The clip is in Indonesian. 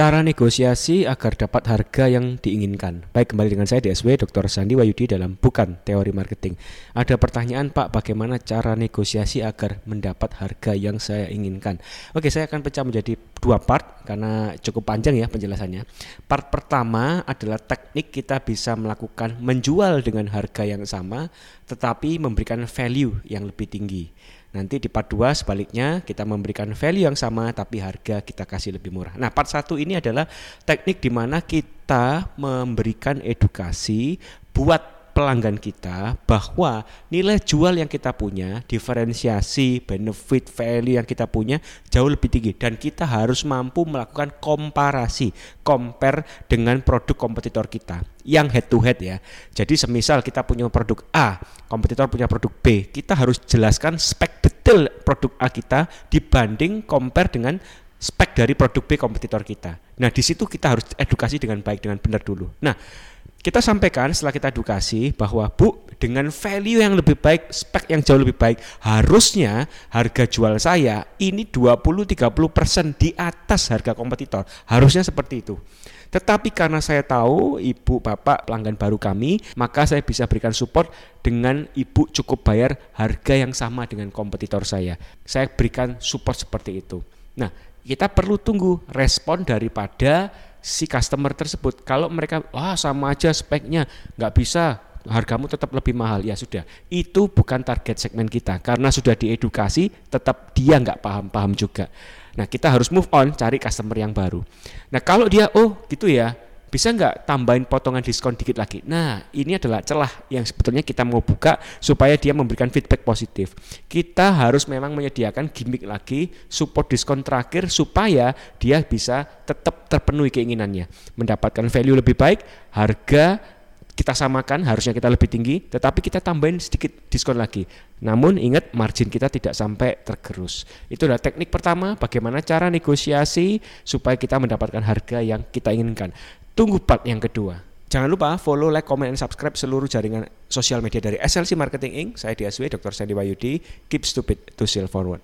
Cara negosiasi agar dapat harga yang diinginkan. Baik, kembali dengan saya DSW Dr. Sandi Wayudi dalam Bukan Teori Marketing. Ada pertanyaan Pak, bagaimana cara negosiasi agar mendapat harga yang saya inginkan? Oke, saya akan pecah menjadi dua part karena cukup panjang ya penjelasannya. Part pertama adalah teknik kita bisa melakukan menjual dengan harga yang sama tetapi memberikan value yang lebih tinggi. Nanti di part 2 sebaliknya kita memberikan value yang sama tapi harga kita kasih lebih murah. Nah, part 1 ini adalah teknik di mana kita memberikan edukasi buat pelanggan kita bahwa nilai jual yang kita punya, diferensiasi, benefit, value yang kita punya jauh lebih tinggi dan kita harus mampu melakukan komparasi, compare dengan produk kompetitor kita yang head to head ya. Jadi semisal kita punya produk A, kompetitor punya produk B, kita harus jelaskan spek detail produk A kita dibanding compare dengan spek dari produk B kompetitor kita. Nah, di situ kita harus edukasi dengan baik dengan benar dulu. Nah, kita sampaikan setelah kita edukasi bahwa Bu dengan value yang lebih baik, spek yang jauh lebih baik, harusnya harga jual saya ini 20-30% di atas harga kompetitor. Harusnya seperti itu. Tetapi karena saya tahu ibu bapak pelanggan baru kami, maka saya bisa berikan support dengan ibu cukup bayar harga yang sama dengan kompetitor saya. Saya berikan support seperti itu. Nah, kita perlu tunggu respon daripada si customer tersebut. Kalau mereka wah sama aja speknya, nggak bisa hargamu tetap lebih mahal. Ya sudah itu bukan target segmen kita. Karena sudah diedukasi tetap dia nggak paham-paham juga. Nah kita harus move on cari customer yang baru. Nah kalau dia oh gitu ya bisa nggak tambahin potongan diskon dikit lagi? Nah, ini adalah celah yang sebetulnya kita mau buka supaya dia memberikan feedback positif. Kita harus memang menyediakan gimmick lagi, support diskon terakhir supaya dia bisa tetap terpenuhi keinginannya, mendapatkan value lebih baik, harga kita samakan harusnya kita lebih tinggi tetapi kita tambahin sedikit diskon lagi namun ingat margin kita tidak sampai tergerus itu adalah teknik pertama bagaimana cara negosiasi supaya kita mendapatkan harga yang kita inginkan tunggu part yang kedua Jangan lupa follow, like, comment, dan subscribe seluruh jaringan sosial media dari SLC Marketing Inc. Saya DSW, Dr. Sandy Wayudi. Keep stupid to sell forward.